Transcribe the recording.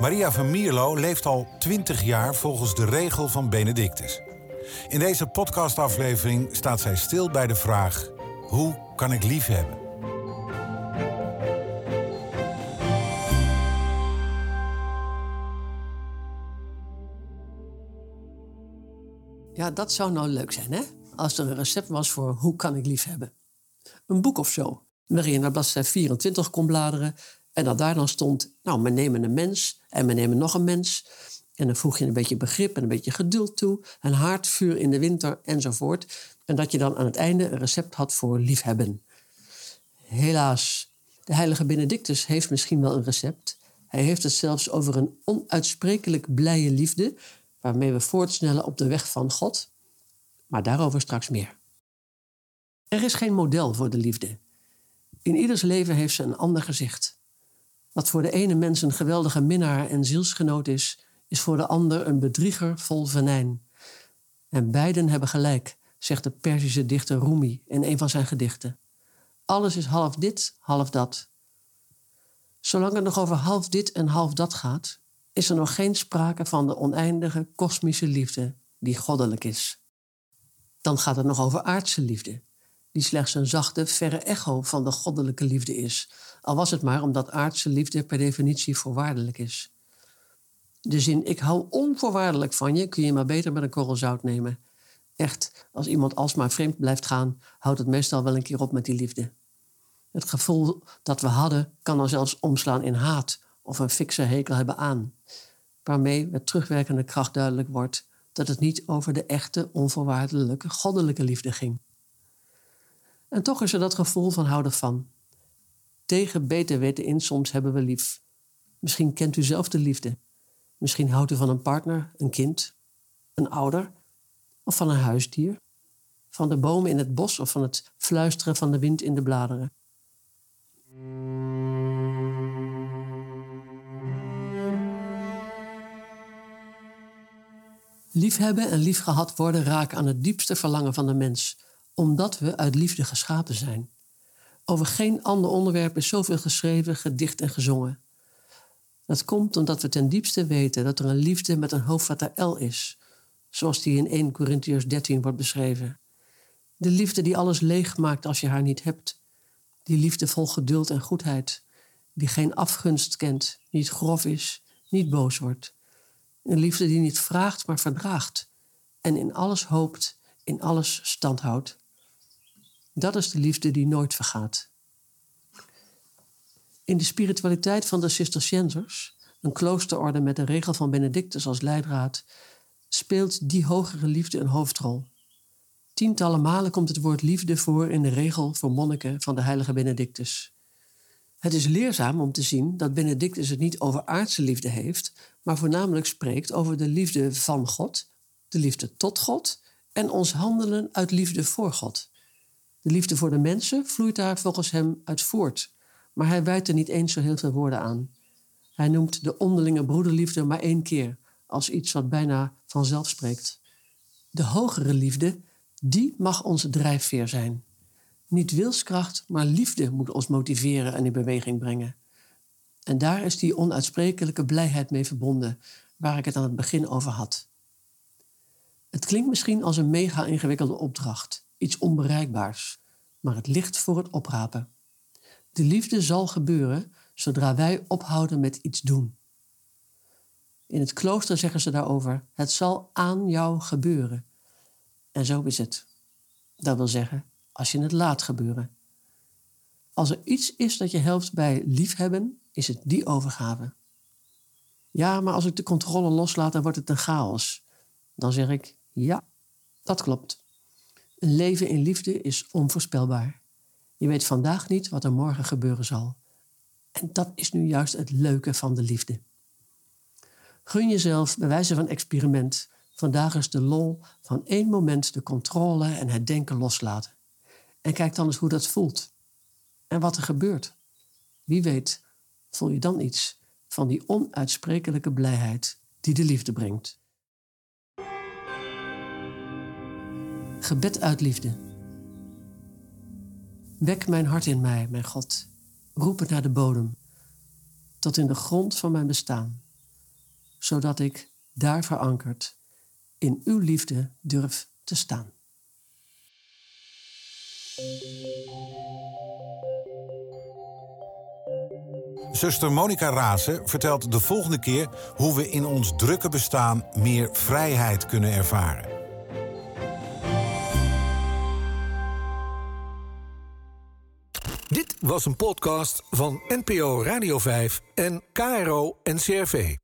Maria van Mierlo leeft al 20 jaar volgens de regel van Benedictus. In deze podcastaflevering staat zij stil bij de vraag: hoe kan ik lief hebben? Ja, dat zou nou leuk zijn, hè? Als er een recept was voor hoe kan ik lief hebben. Een boek of zo, waarin je naar bladzijde 24 kon bladeren en dat daar dan stond, nou, we nemen een mens en we nemen nog een mens. En dan voeg je een beetje begrip en een beetje geduld toe. Een haardvuur in de winter enzovoort. En dat je dan aan het einde een recept had voor liefhebben. Helaas, de heilige Benedictus heeft misschien wel een recept. Hij heeft het zelfs over een onuitsprekelijk blije liefde, waarmee we voortsnellen op de weg van God. Maar daarover straks meer. Er is geen model voor de liefde. In ieders leven heeft ze een ander gezicht. Wat voor de ene mens een geweldige minnaar en zielsgenoot is, is voor de ander een bedrieger vol venijn. En beiden hebben gelijk, zegt de Perzische dichter Rumi in een van zijn gedichten. Alles is half dit, half dat. Zolang het nog over half dit en half dat gaat, is er nog geen sprake van de oneindige kosmische liefde die goddelijk is. Dan gaat het nog over aardse liefde, die slechts een zachte, verre echo van de goddelijke liefde is, al was het maar omdat aardse liefde per definitie voorwaardelijk is. De zin ik hou onvoorwaardelijk van je kun je maar beter met een korrel zout nemen. Echt, als iemand alsmaar vreemd blijft gaan, houdt het meestal wel een keer op met die liefde. Het gevoel dat we hadden kan dan zelfs omslaan in haat of een fikse hekel hebben aan, waarmee met terugwerkende kracht duidelijk wordt dat het niet over de echte, onvoorwaardelijke, goddelijke liefde ging. En toch is er dat gevoel van houden van. Tegen beter weten in, soms hebben we lief. Misschien kent u zelf de liefde. Misschien houdt u van een partner, een kind, een ouder of van een huisdier. Van de bomen in het bos of van het fluisteren van de wind in de bladeren. Liefhebben en liefgehad worden raken aan het diepste verlangen van de mens, omdat we uit liefde geschapen zijn. Over geen ander onderwerp is zoveel geschreven, gedicht en gezongen. Dat komt omdat we ten diepste weten dat er een liefde met een hoofdletter L is, zoals die in 1 Corinthians 13 wordt beschreven. De liefde die alles leeg maakt als je haar niet hebt. Die liefde vol geduld en goedheid, die geen afgunst kent, niet grof is, niet boos wordt. Een liefde die niet vraagt, maar verdraagt en in alles hoopt, in alles standhoudt. Dat is de liefde die nooit vergaat. In de spiritualiteit van de Cisterciënsers, een kloosterorde met de regel van Benedictus als leidraad, speelt die hogere liefde een hoofdrol. Tientallen malen komt het woord liefde voor in de regel voor monniken van de heilige Benedictus. Het is leerzaam om te zien dat Benedictus het niet over aardse liefde heeft, maar voornamelijk spreekt over de liefde van God, de liefde tot God en ons handelen uit liefde voor God. De liefde voor de mensen vloeit daar volgens hem uit voort, maar hij wijt er niet eens zo heel veel woorden aan. Hij noemt de onderlinge broederliefde maar één keer, als iets wat bijna vanzelf spreekt. De hogere liefde, die mag onze drijfveer zijn. Niet wilskracht, maar liefde moet ons motiveren en in beweging brengen. En daar is die onuitsprekelijke blijheid mee verbonden, waar ik het aan het begin over had. Het klinkt misschien als een mega ingewikkelde opdracht iets onbereikbaars, maar het ligt voor het oprapen. De liefde zal gebeuren zodra wij ophouden met iets doen. In het klooster zeggen ze daarover: het zal aan jou gebeuren. En zo is het. Dat wil zeggen, als je het laat gebeuren. Als er iets is dat je helpt bij liefhebben, is het die overgave. Ja, maar als ik de controle loslaat, dan wordt het een chaos. Dan zeg ik: ja, dat klopt. Een leven in liefde is onvoorspelbaar. Je weet vandaag niet wat er morgen gebeuren zal. En dat is nu juist het leuke van de liefde. Gun jezelf bij wijze van experiment vandaag eens de lol van één moment de controle en het denken loslaten. En kijk dan eens hoe dat voelt en wat er gebeurt. Wie weet, voel je dan iets van die onuitsprekelijke blijheid die de liefde brengt. Gebed uit liefde. Wek mijn hart in mij, mijn God. Roep het naar de bodem, tot in de grond van mijn bestaan, zodat ik, daar verankerd, in uw liefde durf te staan. Zuster Monica Razen vertelt de volgende keer hoe we in ons drukke bestaan meer vrijheid kunnen ervaren. Was een podcast van NPO Radio 5 en KRO NCRV.